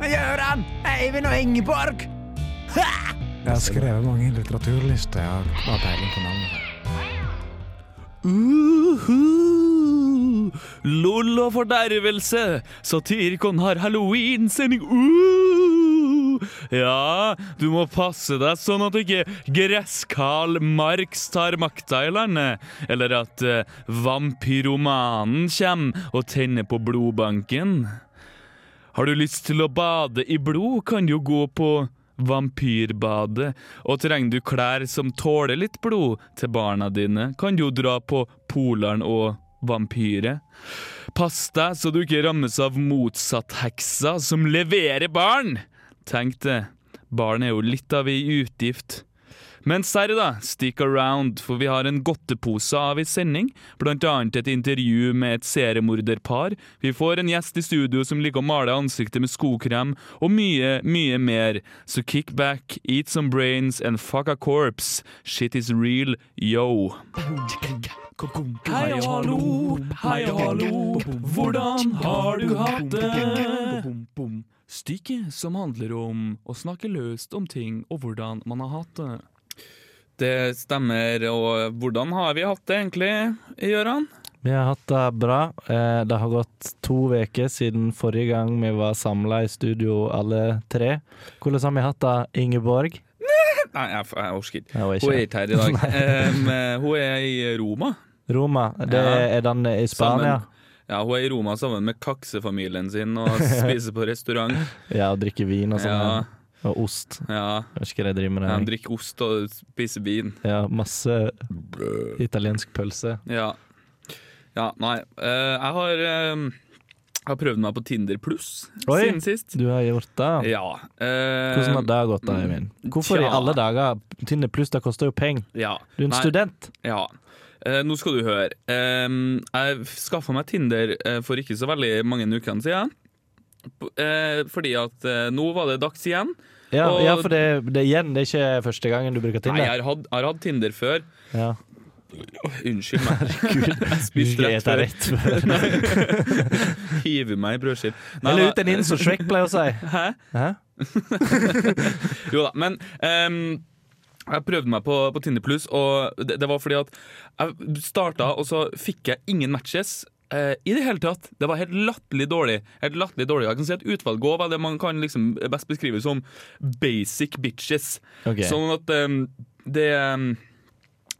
Satirikon Gøran, Eivind og Ingeborg. Ha! Jeg har skrevet mange litteraturlister. Jeg har peiling på navnet. Uhu. Lol og fordervelse! Satirikon har halloweensending! Uh. Ja, du må passe deg sånn at ikke gresskarl Marx tar makta i landet. Eller at uh, vampyromanen kommer og tenner på blodbanken. Har du lyst til å bade i blod, kan du gå på Vampyrbadet. Og trenger du klær som tåler litt blod til barna dine, kan du dra på Polaren og Vampyret. Pass deg så du ikke rammes av motsatt-heksa som leverer barn! Tenk det, barn er jo litt av ei utgift. Men serr, da, stick around, for vi har en godtepose av i sending. Blant annet et intervju med et seriemorderpar. Vi får en gjest i studio som liker å male ansiktet med skokrem, og mye, mye mer. Så kick back, eat some brains and fuck a corpse. Shit is real, yo. Hei og hallo, hei og hallo, hvordan har du hatt det? Stykket som handler om å snakke løst om ting og hvordan man har hatt det. Det stemmer, og hvordan har vi hatt det egentlig, Gøran? Vi har hatt det bra. Eh, Det har gått to uker siden forrige gang vi var samla i studio alle tre. Hvordan har vi hatt det, Ingeborg? Nei, jeg, jeg orker ikke. Hun er ikke her i dag. um, hun er i Roma. Roma, det Ja. er den i Spania. Sammen. Ja, Hun er i Roma sammen med kaksefamilien sin og spiser på restaurant. Ja, og drikker vin og sånn. Ja, Og ost. ja. Jeg vet ikke hva de driver med Han drikker ost og spiser vin. Ja, masse italiensk pølse. Ja. ja nei. eh, jeg har eh, Jeg har prøvd meg på Tinder pluss siden sist. Du har gjort det? Ja. eh, Hvordan har det gått, da, Eivind? Hvorfor i alle dager? Tinder pluss, det koster jo penger. Ja. Du er en Nei, student. Ja. Eh, nå skal du høre. Eh, jeg skaffa meg Tinder for ikke så veldig mange ukene siden. Eh, fordi at eh, nå var det dags igjen. Ja, Og- ja for det, det igjen, det er ikke første gangen du bruker Nei, Tinder. jeg har hatt, jeg har hatt Tinder før. Ja. Unnskyld meg. Herregud, Jeg spiste rett før. rett før. Hive meg i brødskive. Eller ut en inn, som Shrek pleier å si. Hæ? Hæ? Jo da, men um, jeg prøvde meg på, på Tinder Pluss, og det, det var fordi at jeg starta, og så fikk jeg ingen matches. Eh, I det hele tatt. Det var helt latterlig dårlig. Helt latterlig dårlig Jeg kan si at Utvalget går var det man kan liksom best beskrive som basic bitches. Okay. Sånn at um, det um,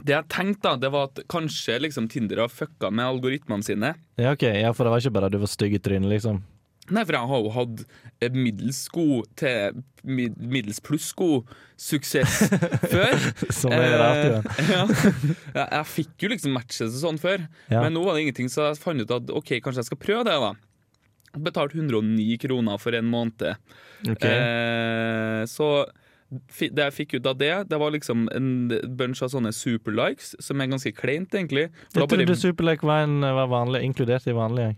Det jeg tenkte, da, det var at kanskje liksom Tinder har fucka med algoritmene sine. Ja, ok. Ja, for det var ikke bare at du var stygg i trynet, liksom. Nei, for jeg har jo hatt eh, middels god til middels pluss god suksess før. Som er rart, jo. Eh, ja. jeg, jeg fikk jo liksom matches og sånn før, Ja. men nå var det ingenting, så jeg fant ut at ok, kanskje jeg skal prøve det. da Betalt 109 kroner for en måned. Ok. Eh, så det jeg fikk ut av det, det var liksom en bunch av sånne superlikes, som er ganske kleint, egentlig. For Jeg trodde bare- Superlek var, en, var vanlig, inkludert i vanlig.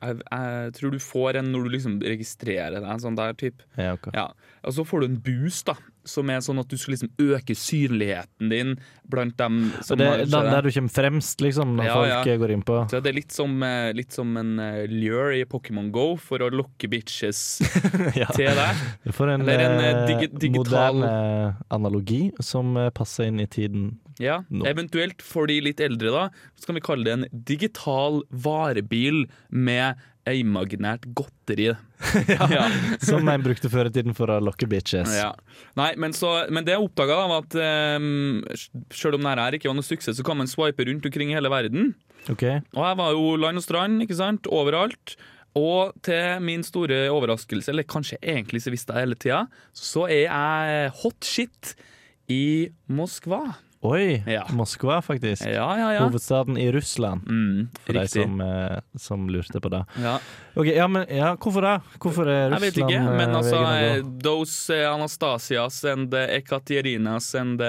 Jeg. jeg, tror du får en når du liksom registrerer deg, sånn der typ. Ja, okay. Ja, og så får du en boost da Som er sånn at du skal liksom øke synligheten din Blant dem som det har er der, der du kommer fremst, liksom, når Ja, folk går inn på Så det er litt som, eh, litt som en eh, lure i Pokémon Go For å lokke bitches til deg Du får en, en, eh, digi- digital- moderne analogi som passer inn i tiden. Ja, no. Eventuelt for de litt eldre da Så kan vi kalle det en digital varebil Med imaginært godteri ja. Som en brukte før i tiden for å lokke bitches. Ja. Nei, men, så, men det jeg oppdaga, var at um, selv om dette ikke var noe suksess, så kan man swipe rundt omkring i hele verden. Ok, Og jeg var jo land og strand, ikke sant? Overalt. Og til min store overraskelse, eller kanskje egentlig så visste jeg hele tida, så er jeg hot shit i Moskva. Oi! Ja. Moskva, faktisk. Ja, ja, ja. Hovedstaden i Russland. Mm, For de som, eh, som lurte på det. Ja. Ok, ja, men ja, Hvorfor det? Hvorfor er Jeg vet ikke, men eh, altså gå? eh, Those eh, Anastasias and Ekaterinas and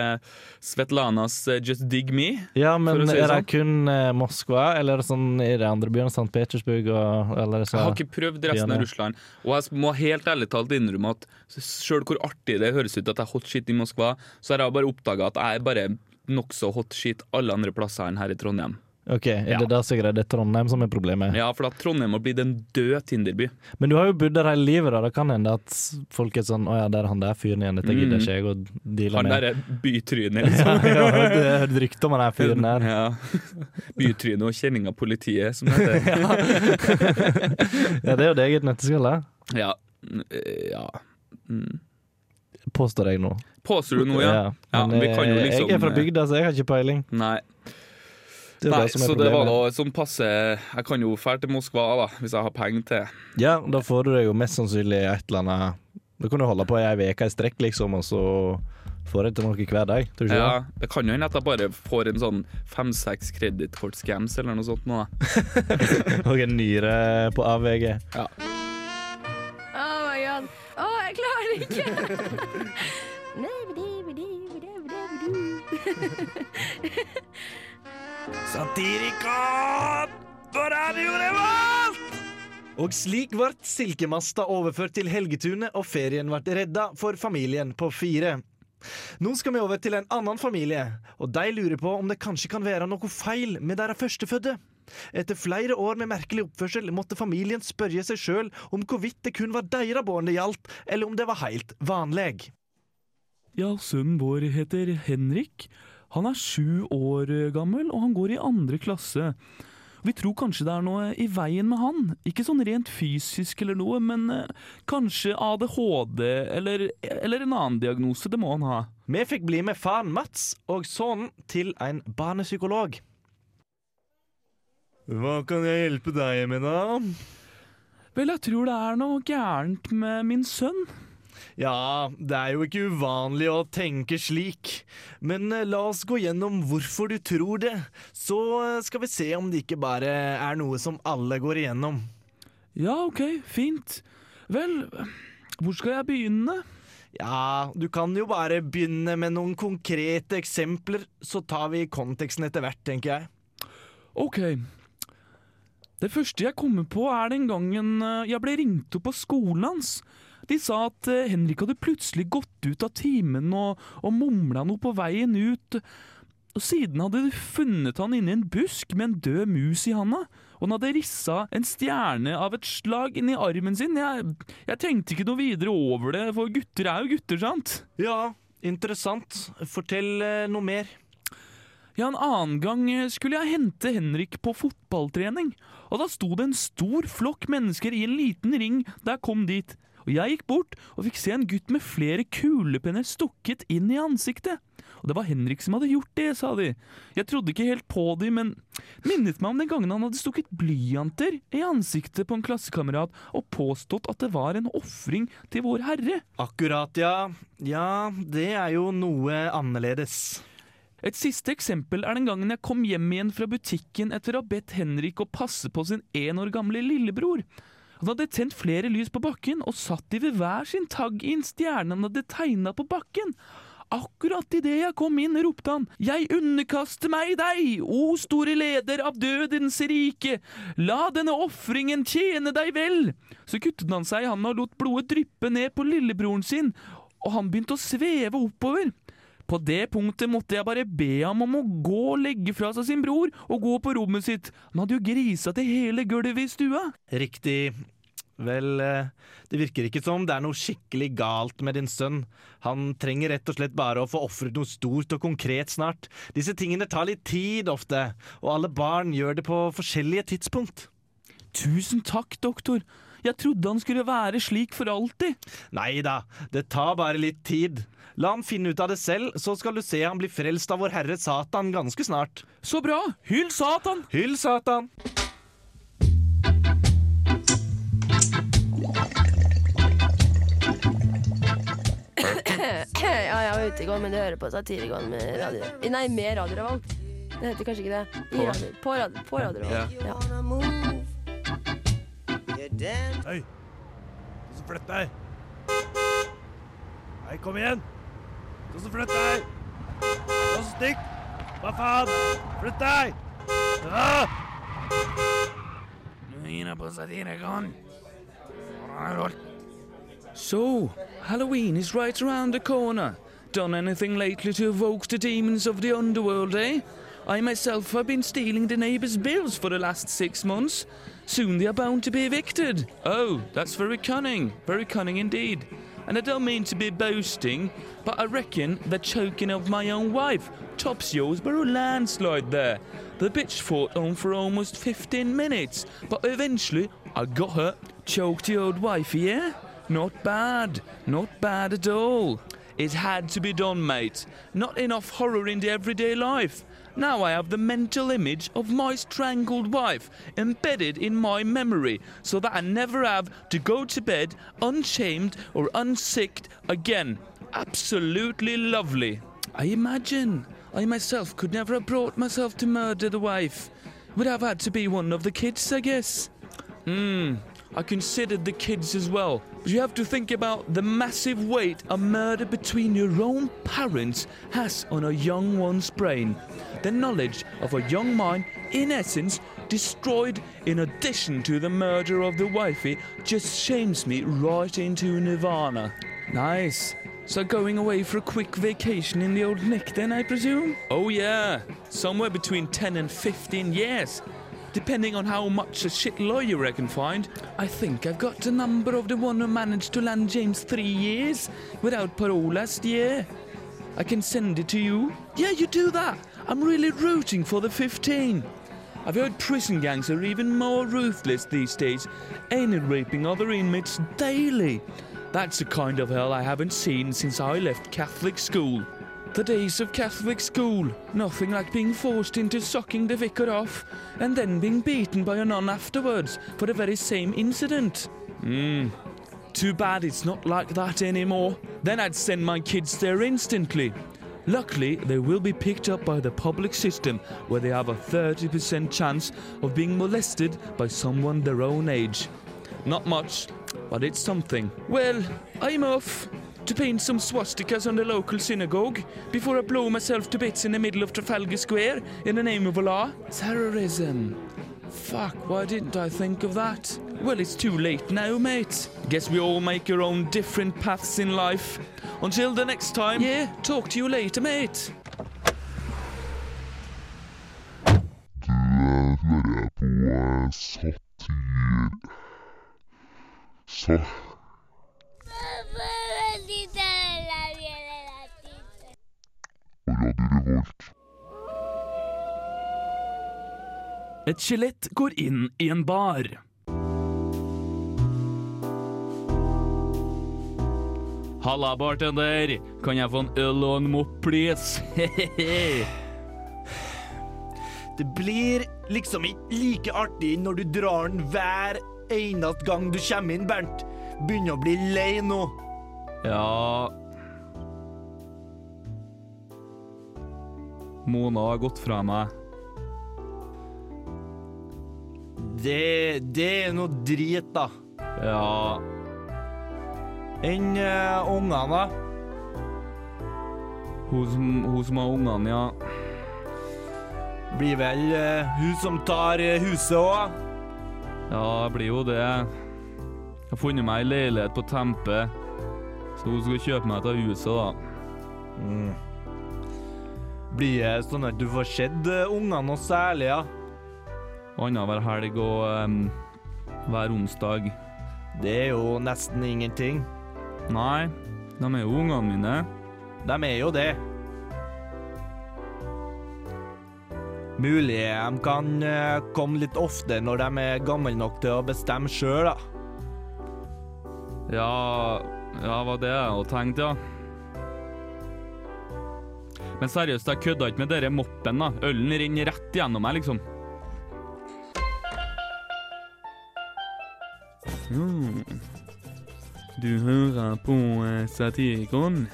Svetlanas Just Dig Me. Ja, men si er det sånn. kun Moskva, eller er det sånn i de andre byene? St. Petersburg og eller så, Jeg har ikke prøvd resten av Russland. Og jeg må helt ærlig talt innrømme at sjøl hvor artig det høres ut at jeg er hot shit i Moskva, så har jeg bare oppdaga at jeg er bare nokså hot shit alle andre plasser enn her i Trondheim. Ok, Er Ja. det da sikkert det er Trondheim som er problemet? Ja, for at Trondheim må bli den døde Tinder-by. Men du har jo bodd der hele livet, da. Det kan hende at folk er sånn Å ja, der er han der fyren igjen. Dette gidder ikke jeg å deale Han med. er bytrynet, liksom. ja, jeg har hørt- rykte om han der fyren der. Ja. Bytryne og kjenning av politiet, som det heter. Ja, det er jo det eget et nøtteskall, da. Ja. Eh, ja. Mm. Påstår jeg nå. Påstår du noe, ja? Ja, Men jo eh, liksom, jeg er fra eh, bygda, så jeg har ikke peiling. Nei. Det er Nei, det som er så det var noe da sånn passe Jeg kan jo dra til Moskva, da, hvis jeg har penger til. Ja, da får du deg jo mest sannsynlig et eller annet Da kan du holde på i ei uke i strekk, liksom, og så får jeg til noe hver dag. Tror du ikke Ja, det kan jo hende at jeg bare får en sånn fem-seks kredittkortscams eller noe sånt nå. da. Og en nyre på avveie. Ja. Oh my god. Å, jeg klarer det ikke! Satirikon på Radio Revolt! Og slik ble Silkemasta overført til Helgetunet, og ferien ble redda for familien på fire. Nå skal vi over til en annen familie, og de lurer på om det kanskje kan være noe feil med deres førstefødte. Etter flere år med merkelig oppførsel måtte familien spørre seg sjøl om hvorvidt det kun var deres barn det gjaldt, eller om det var helt vanlig. Ja, sønnen vår heter Henrik. Han er sju år gammel, og han går i andre klasse. Vi tror kanskje det er noe i veien med han. Ikke sånn rent fysisk eller noe, men eh, kanskje ADHD eller, eller en annen diagnose. Det må han ha. Vi fikk bli med faren Mats og sønnen til en barnepsykolog. Hva kan jeg hjelpe deg med, da? Vel, jeg tror det er noe gærent med min sønn. Ja, det er jo ikke uvanlig å tenke slik. Men eh, la oss gå gjennom hvorfor du tror det. Så eh, skal vi se om det ikke bare er noe som alle går igjennom. Ja, ok, fint. Vel, hvor skal jeg begynne? Ja, du kan jo bare begynne med noen konkrete eksempler, så tar vi konteksten etter hvert, tenker jeg. Ok. Det første jeg kommer på, er den gangen eh, jeg ble ringt opp på skolen hans. De sa at eh, Henrik hadde plutselig gått ut av timen og, og mumla noe på veien ut. Og siden hadde de funnet han inni en busk med en død mus i handa. Og han hadde rissa en stjerne av et slag inni armen sin. Jeg, jeg tenkte ikke noe videre over det, for gutter er jo gutter, sant? Ja, interessant. Fortell eh, noe mer. Ja, en annen gang eh, skulle jeg hente Henrik på fotballtrening, og da sto det en stor flokk mennesker i en liten ring da jeg kom dit. Og jeg gikk bort og fikk se en gutt med flere kulepenner stukket inn i ansiktet. Og det var Henrik som hadde gjort det, sa de. Jeg trodde ikke helt på de, men minnet meg om den gangen han hadde stukket blyanter i ansiktet på en klassekamerat og påstått at det var en ofring til Vår Herre. Akkurat, ja. Ja, det er jo noe annerledes. Et siste eksempel er den gangen jeg kom hjem igjen fra butikken etter å ha bedt Henrik å passe på sin én år gamle lillebror. Han hadde tent flere lys på bakken og satt de ved hver sin tagg i en stjerne han hadde tegna på bakken. Akkurat idet jeg kom inn, ropte han, Jeg underkaster meg deg, o store leder av dødens rike, la denne ofringen tjene deg vel. Så kuttet han seg i handa og lot blodet dryppe ned på lillebroren sin, og han begynte å sveve oppover. På det punktet måtte jeg bare be ham om å gå og legge fra seg sin bror og gå på rommet sitt. Han hadde jo grisa til hele gulvet i stua. Riktig. Vel, eh, det virker ikke som det er noe skikkelig galt med din sønn. Han trenger rett og slett bare å få ofret noe stort og konkret snart. Disse tingene tar litt tid ofte, og alle barn gjør det på forskjellige tidspunkt. Tusen takk, doktor. Jeg trodde han skulle være slik for alltid. Nei da, det tar bare litt tid. La han finne ut av det selv, så skal du se han bli frelst av vår Herre Satan ganske snart. Så bra! Hyll Satan! Hyll Satan! ja, jeg var ute i går, men du hører på Satirikon med radio... Nei, med Radio Revolt. Det heter kanskje ikke det. I På. radio. På radio, på radio Revolt. Ja. Hei! Du som flytter deg! Hei, kom igjen! Du som flytter deg! Du som stikk! Hva faen? Flytt deg! Ah! Nå er jeg på Satirikon. So, Halloween is right around the corner. Done anything lately to evoke the demons of the underworld, eh? I myself have been stealing the neighbours' bills for the last six months. Soon they are bound to be evicted. Oh, that's very cunning. Very cunning indeed. And I don't mean to be boasting, but I reckon the choking of my own wife tops yours by a landslide there. The bitch fought on for almost 15 minutes, but eventually I got her. Choked the old wifey, yeah? Not bad. Not bad at all. It had to be done, mate. Not enough horror in the everyday life. Now I have the mental image of my strangled wife embedded in my memory so that I never have to go to bed unshamed or unsicked again. Absolutely lovely. I imagine I myself could never have brought myself to murder the wife. Would have had to be one of the kids, I guess. Hmm, I considered the kids as well. But you have to think about the massive weight a murder between your own parents has on a young one's brain. The knowledge of a young mind, in essence, destroyed in addition to the murder of the wifey, just shames me right into nirvana. Nice. So going away for a quick vacation in the old Nick then, I presume? Oh yeah, somewhere between 10 and 15 years depending on how much a shit lawyer I can find. I think I've got the number of the one who managed to land James three years without parole last year. I can send it to you. Yeah, you do that. I'm really rooting for the 15. I've heard prison gangs are even more ruthless these days, anal raping other inmates daily. That's the kind of hell I haven't seen since I left Catholic school. The days of Catholic school. Nothing like being forced into sucking the vicar off and then being beaten by a nun afterwards for the very same incident. Hmm. Too bad it's not like that anymore. Then I'd send my kids there instantly. Luckily, they will be picked up by the public system where they have a 30% chance of being molested by someone their own age. Not much, but it's something. Well, I'm off to paint some swastikas on the local synagogue before I blow myself to bits in the middle of Trafalgar Square in the name of Allah. Terrorism. Fuck, why didn't I think of that? Well, it's too late now, mate. Guess we all make our own different paths in life. Until the next time, yeah, talk to you later, mate. Du hører på satir... Sa... Radio Revolt. Et skjelett går inn i en bar. Halla, bartender. Kan jeg få en øl og en mopp, please? Det blir liksom ikke like artig når du drar den hver eneste gang du kommer inn, Bernt. Begynner å bli lei nå. ja Mona har gått fra meg. Det, det er noe drit, da. Ja Enn uh, ungene, da? Hun som, hun som har ungene, ja. Blir vel uh, hun som tar eh, huset òg? Ja, det blir jo det. Jeg har funnet meg ei leilighet på Tempe, så hun skal kjøpe meg dette huset, da. Blir det sånn at du får sett eh, ungene noe særlig, ja? Annenhver helg og um, hver onsdag. Det er jo nesten ingenting. Nei, de er jo ungene mine. De er jo det. Mulig de kan eh, komme litt ofte når de er gamle nok til å bestemme sjøl, da. Ja, ja, var det jeg hadde tenkt, ja. Men seriøst, jeg kødda ikke med dere moppen, da. Ølen renner rett gjennom meg, liksom. Mm. Du hører på eh, Satirikon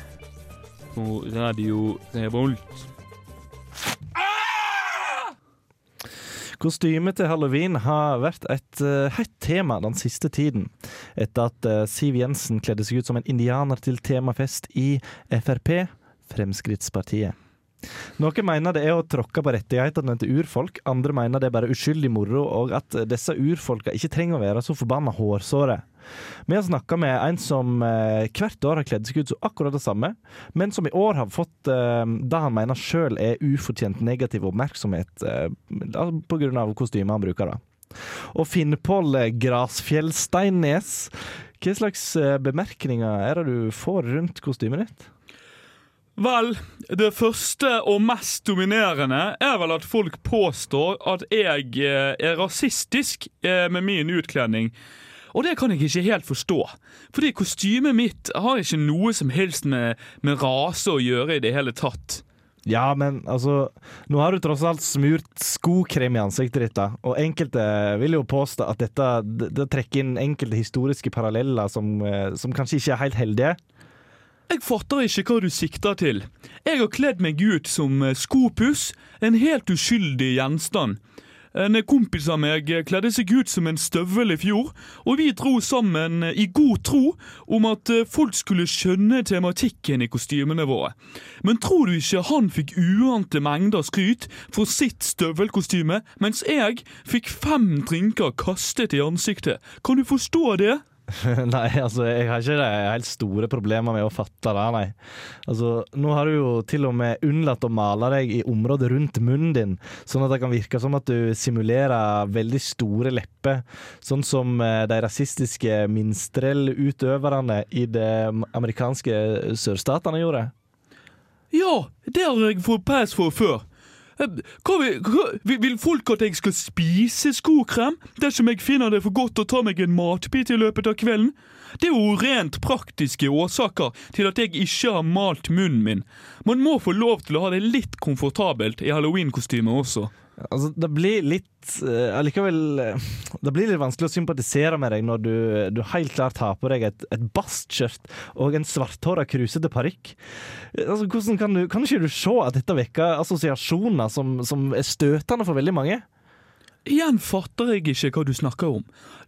på Radio Revolt. Kostymet til halloween har vært et uh, hett tema den siste tiden, etter at eh, Siv Jensen kledde seg ut som en indianer til temafest i Frp, Fremskrittspartiet. Noen mener det er å tråkke på rettighetene til urfolk, andre mener det er bare uskyldig moro, og at disse urfolka ikke trenger å være så forbanna hårsåre. Vi har snakka med en som eh, hvert år har kledd seg ut som akkurat det samme, men som i år har fått eh, det han mener sjøl er ufortjent negativ oppmerksomhet eh, grunn av kostymet han bruker. da. Og Finnpål Grasfjellsteinnes, hva slags eh, bemerkninger er det du får rundt kostymet ditt? Vel, det første og mest dominerende er vel at folk påstår at jeg eh, er rasistisk eh, med min utkledning. Og det kan jeg ikke helt forstå. Fordi kostymet mitt har ikke noe som helst med, med rase å gjøre i det hele tatt. Ja, men altså Nå har du tross alt smurt skokrem i ansiktet ditt, da. Og enkelte vil jo påstå at dette det, trekker inn enkelte historiske paralleller som, eh, som kanskje ikke er helt heldige. Jeg fatter ikke hva du sikter til. Jeg har kledd meg ut som eh, skopuss, en helt uskyldig gjenstand. En kompis av meg kledde seg ut som en støvel i fjor, og vi dro sammen i god tro om at eh, folk skulle skjønne tematikken i kostymene våre. Men tror du ikke han fikk uante mengder skryt for sitt støvelkostyme, mens jeg fikk fem drinker kastet i ansiktet? Kan du forstå det? nei, altså, jeg har ikke det helt store problemer med å fatte det, nei. Altså, nå har du jo til og med unnlatt å male deg i området rundt munnen din, sånn at det kan virke som at du simulerer veldig store lepper, sånn som eh, de rasistiske minstrellutøverne i de amerikanske sørstatene gjorde. Ja, det har jeg fått pes for før. Hva vil, hva, vil- folk at jeg skal spise skokrem dersom jeg finner det for godt å ta meg en matbit i løpet av kvelden? Det er jo rent praktiske årsaker til at jeg ikke har malt munnen min. Man må få lov til å ha det litt komfortabelt i halloweenkostyme også. Altså, det blir litt eh, Allikevel eh, Det blir litt vanskelig å sympatisere med deg når du, du helt klart har på deg et, et bastskjørt og en svarthåra, krusete parykk. Eh, Altså, hvordan kan du Kan ikke du se at dette vekker assosiasjoner som, som er støtende for veldig mange? Igjen fatter jeg ikke hva du snakker om.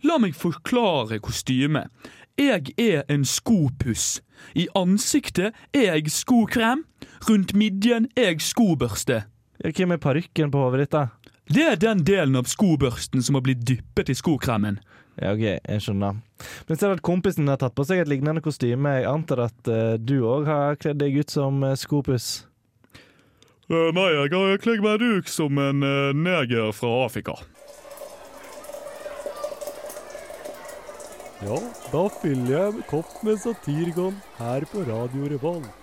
La meg forklare kostymet. Jeg er en skopuss. I ansiktet er jeg skokrem. Rundt midjen er jeg skobørste. Hvem er parykken på hodet ditt, da? Det er den delen av skobørsten som har blitt dyppet i skokremen. Ja, OK, jeg skjønner. Men ser at kompisen har tatt på seg et lignende kostyme. Jeg antar at uh, du òg har kledd deg ut som uh, skopus? Uh, nei, jeg har kledd meg ut som en neger fra Afrika. Ja, da fyller jeg en kopp med Satirgon her på Radio Revolt.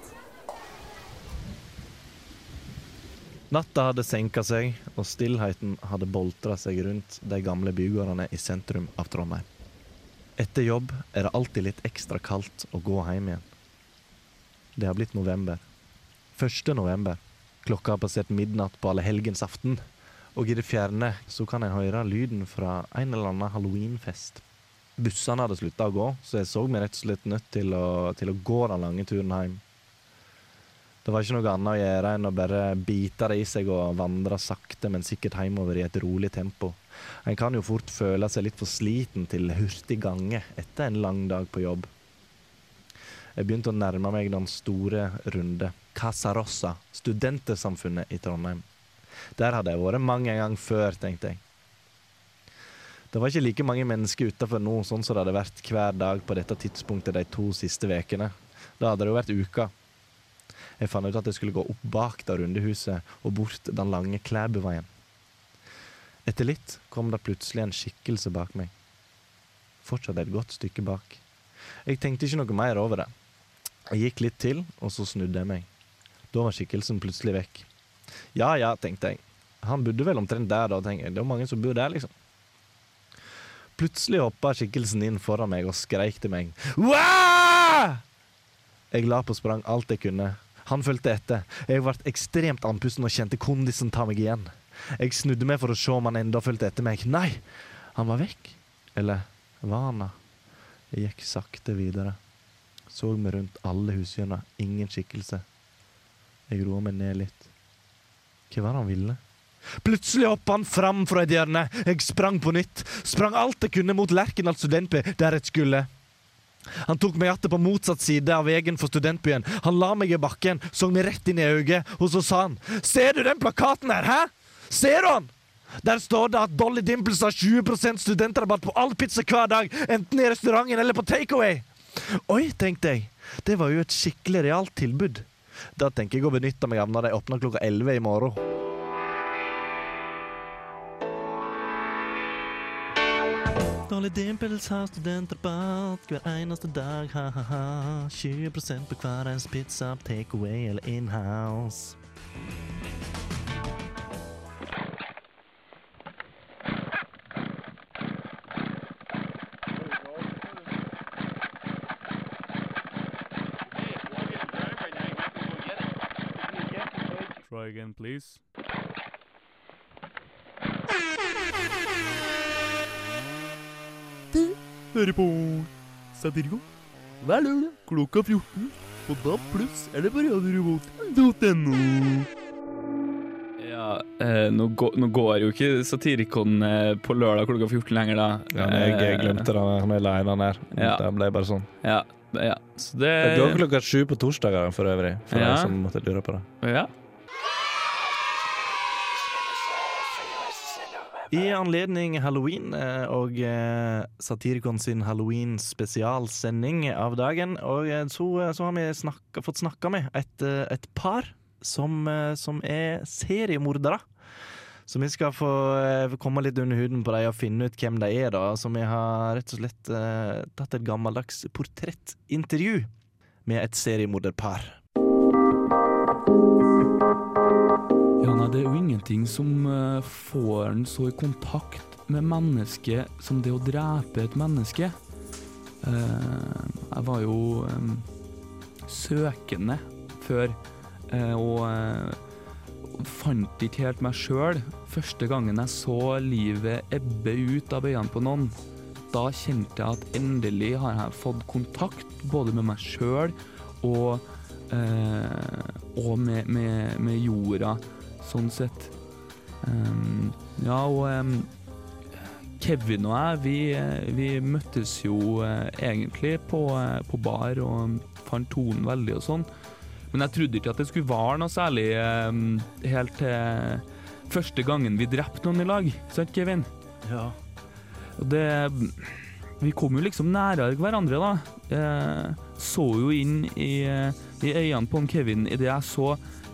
Natta hadde senka seg, og stillheten hadde boltra seg rundt de gamle bygårdene i sentrum av Trondheim. Etter jobb er det alltid litt ekstra kaldt å gå hjem igjen. Det har blitt november. 1. november. Klokka har passert midnatt på allehelgensaften, og i det fjerne så kan en høre lyden fra en eller annen halloweenfest. Bussene hadde slutta å gå, så jeg så meg rett og slett nødt til å, til å gå den lange turen hjem. Det var ikke noe annet å gjøre enn å bare bite det i seg og vandre sakte, men sikkert hjemover i et rolig tempo. En kan jo fort føle seg litt for sliten til hurtig gange etter en lang dag på jobb. Jeg begynte å nærme meg den store runde. Casa Rossa, i Trondheim. Der hadde jeg vært mange ganger før, tenkte jeg. Det var ikke like mange mennesker utafor nå, sånn som det hadde vært hver dag på dette tidspunktet de to siste ukene. Da hadde det jo vært uka. Jeg fant ut at jeg skulle gå opp bak det rundehuset og bort den lange Klæbuveien. Etter litt kom det plutselig en skikkelse bak meg. Fortsatt et godt stykke bak. Jeg tenkte ikke noe mer over det. Jeg gikk litt til, og så snudde jeg meg. Da var skikkelsen plutselig vekk. Ja ja, tenkte jeg. Han bodde vel omtrent der da, tenkte jeg. Det er mange som bor der, liksom. Plutselig hoppa skikkelsen inn foran meg og skreik til meg. Wah! Jeg la på sprang alt jeg kunne. Han fulgte etter. Jeg ble ekstremt andpusten og kjente kondisen ta meg igjen. Jeg snudde meg for å se om han enda fulgte etter meg. Nei, han var vekk. Eller var han det? Jeg gikk sakte videre. Så meg rundt alle hushjørner. Ingen skikkelse. Jeg roa meg ned litt. Hva var det han ville? Plutselig hoppa han fram fra et hjørne. Jeg sprang på nytt. Sprang alt jeg kunne mot Lerkendal studentby, der jeg skulle. Han tok meg atter på motsatt side av veien for studentbyen. Han la meg i bakken, så meg rett inn i øyet, og så sa han Ser du den plakaten her, hæ? Ser du han? Der står det at Dolly Dimples har 20% studentrabatt på all pizza hver dag, enten i restauranten eller på takeaway. Oi, tenkte jeg. Det var jo et skikkelig realt tilbud. Da tenker jeg å benytte meg av når de åpner klokka 11 i morgen. Dolly Dimples har studentrabatt hver eneste dag, ha-ha-ha. 20 på hver ens pizza, takeaway eller inhouse. Try again, please. Hører på Satirico hver lørdag klokka 14 på DAB pluss eller på radiorobot.no. Ja, eh, nå, går, nå går jo ikke Satirikon eh, på lørdag klokka 14 lenger, da. Ja, jeg, jeg Eh, glemte det Han er lei, den der. Ja. Det ble bare sånn. Ja, ja. Så det Det går klokka sju på torsdager for øvrig, for Ja. de som måtte lure på det. Ja. I anledning halloween eh, og eh, Satirikon sin halloween-spesialsending av dagen, og eh, så, så har vi snakka, fått snakka med et, et par som, som er seriemordere. Så vi skal få komme litt under huden på dem og finne ut hvem de er, da. Så vi har rett og slett tatt et gammeldags portrettintervju med et seriemorderpar. Ja, nei, det er jo ingenting som eh, får en så i kontakt med mennesket som det å drepe et menneske. Eh, jeg var jo eh, søkende før, og fant ikke helt meg sjøl. Første gangen jeg så livet ebbe ut av øynene på noen, da kjente jeg at endelig har jeg fått kontakt både med meg sjøl og, og med, med, med jorda sånn sett. Um, ja, og um, Kevin og jeg, vi, eh, vi møttes jo uh, egentlig på, uh, på bar og fant tonen veldig og sånn. Men jeg trodde ikke at det skulle være noe særlig um, helt til første gangen vi drepte noen i lag. Sant, Kevin? Ja. Og det Vi kom jo liksom nærere hverandre, da. Eh, så jo inn i, i øynene på Kevin idet jeg så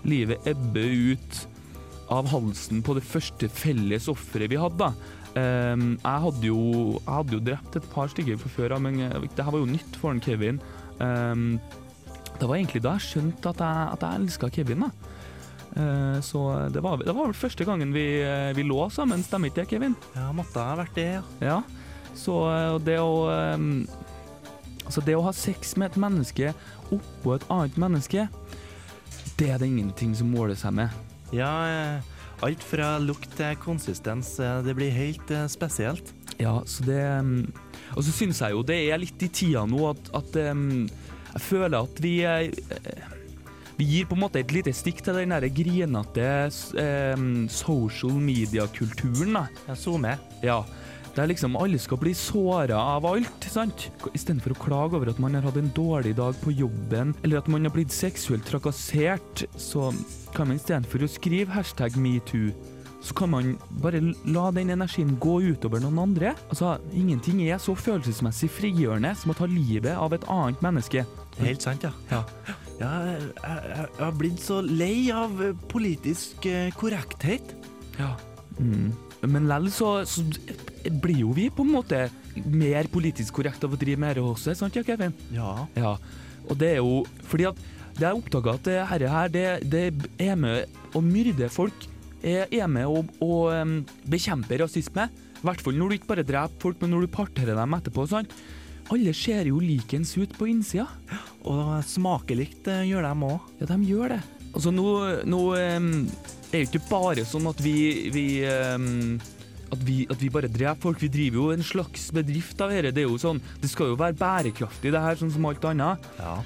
livet ebbe ut av halsen på det første felles offeret vi hadde. Eh, jeg, hadde jo, jeg hadde jo drept et par stykker fra før av, men eh, det her var jo nytt for han Kevin. Um, det var egentlig da jeg skjønte at jeg, at jeg elska Kevin. da. Uh, så det var, det var vel første gangen vi, eh, vi lå sammen, stemmer ikke det, Kevin? ja, måtte ha vært det, ja. Ja, så det å um, Altså, det å ha sex med et menneske oppå et annet menneske, det er det ingenting som måler seg med. Ja, eh, alt fra lukt til konsistens. eh, Det blir helt eh, spesielt. Ja, så det ehm, Og så syns jeg jo det er litt i tida nå at, at ehm, jeg føler at vi vi gir på en måte et lite stikk til den der grinete eh, social media-kulturen. Ja, SoMe. Ja. Der liksom alle skal bli såra av alt, sant? Istedenfor å klage over at man har hatt en dårlig dag på jobben, eller at man har blitt seksuelt trakassert, så kan man istedenfor å skrive hashtag metoo, så kan man bare la den energien gå utover noen andre. Altså, ingenting er så følelsesmessig frigjørende som å ta livet av et annet menneske. Helt sant, ja. Ja. Ja, jeg, jeg, har blitt så lei av politisk eh, korrekthet. Ja. Mm. Men lell så, så blir jo vi på en måte mer politisk korrekt av å drive med dette også, sant ja, Kevin? Ja. Ja, og det er jo fordi at det er oppdaga at dette herre her, det, det er med å myrde folk. Er, med å, å bekjempe rasisme. I hvert fall når du ikke bare dreper folk, men når du parterer dem etterpå. sant? Alle ser jo likens ut på innsida. Og smakelikt eh, gjør dem òg. Ja, de gjør det. Altså, nå, nå em, er det jo ikke bare sånn at vi, vi em, at vi, at vi bare dreper folk. Vi driver jo en slags bedrift av dette. Det er jo sånn, det skal jo være bærekraftig, det her, sånn som alt annet. Ja.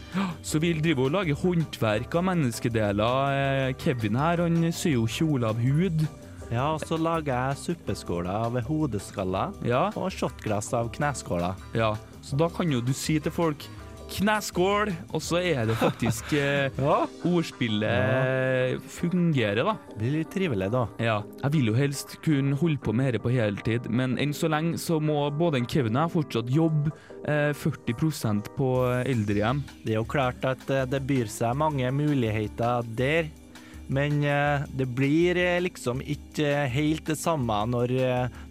Så vi driver og lager håndverk av menneskedeler. Eh, Kevin her, han syr jo kjole av hud. ja, og så lager jeg suppeskåler av hodeskaller Ja, og shotglass av kneskåler. ja. Så da kan jo du si til folk kneskål, og så er det faktisk eh, Ja, Ordspillet fungerer, da. det blir litt trivelig, da. Ja. Jeg vil jo helst kunne holde på med dette på heltid, men enn så lenge så må både en Kevin og jeg fortsatt jobbe eh, 40% på eldrehjem. Det er jo klart at eh, det byr seg mange muligheter der. Men eh, det blir liksom ikke helt det samme når,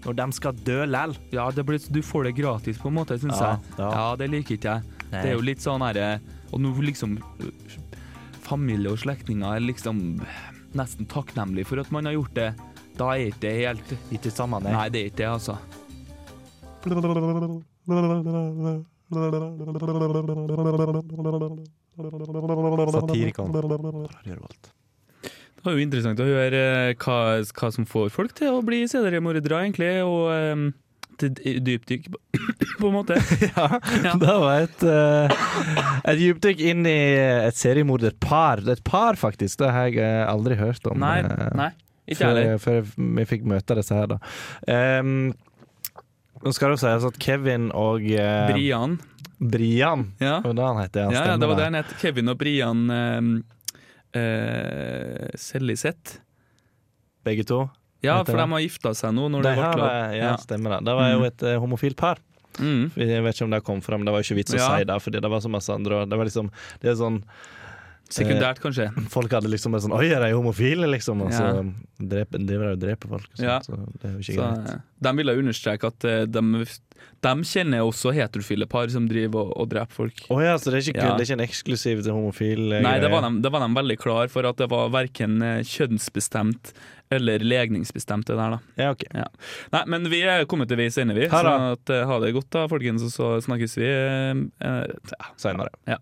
når de skal dø lell. Ja, det blir, du får det gratis på en måte, syns Ja, jeg. ja. Ja, det liker ikke jeg. Nei. Det er jo litt sånn herre Og nå liksom øh, Familie og slektninger er liksom nesten takknemlig for at man har gjort det. Da er ikke det helt Ikke samme, nei. Nei, det er ikke det, altså. Satirikon. Det var jo interessant å høre eh, hva, hva som får folk til å bli seriemordere, egentlig, og um, til dypdykk, på en måte. Ja, Ja. det var et, uh, et dypdykk inn i et seriemorderpar. Er et par, faktisk. Det har jeg eh, aldri hørt om. Nei, eh, nei, ikke før, før vi fikk møte disse her, da. Um, nå skal det sies at Kevin og uh, Brian. Brian Ja. Det han heter, han Ja, ja, det var det han het. Kevin og Brian uh, uh, Selliseth. Begge to. Ja, for de har gifta seg nå. Når det, det ble lov. ja, stemmer det. Det var jo Mm. et eh, homofilt par. Mm. Jeg vet ikke om det kom fram, det var ikke vits å Ja. si det, fordi det var så masse andre Det var liksom Det er sånn Sekundært, kanskje. Folk hadde liksom sånn Oi, er de homofile, liksom? Og så Ja. dreper, driver de og dreper folk. Og sånt, Ja. Så det er jo ikke Så, greit. eh, de ville understreke at eh, de, de kjenner også heterofile par som driver og, og dreper folk. Oh, ja, så det er ikke, Ja. det er ikke en eksklusiv til homofil eh, Nei, det var, de, det var de veldig klar for at det var verken eh, kjønnsbestemt eller legningsbestemt, det der, da. Ja, ok. Nei, men vi er kommet til veis ende, vi. Så det. at, eh, ha det godt, da, folkens, og så snakkes vi eh, eh, ja. Senere. Ja.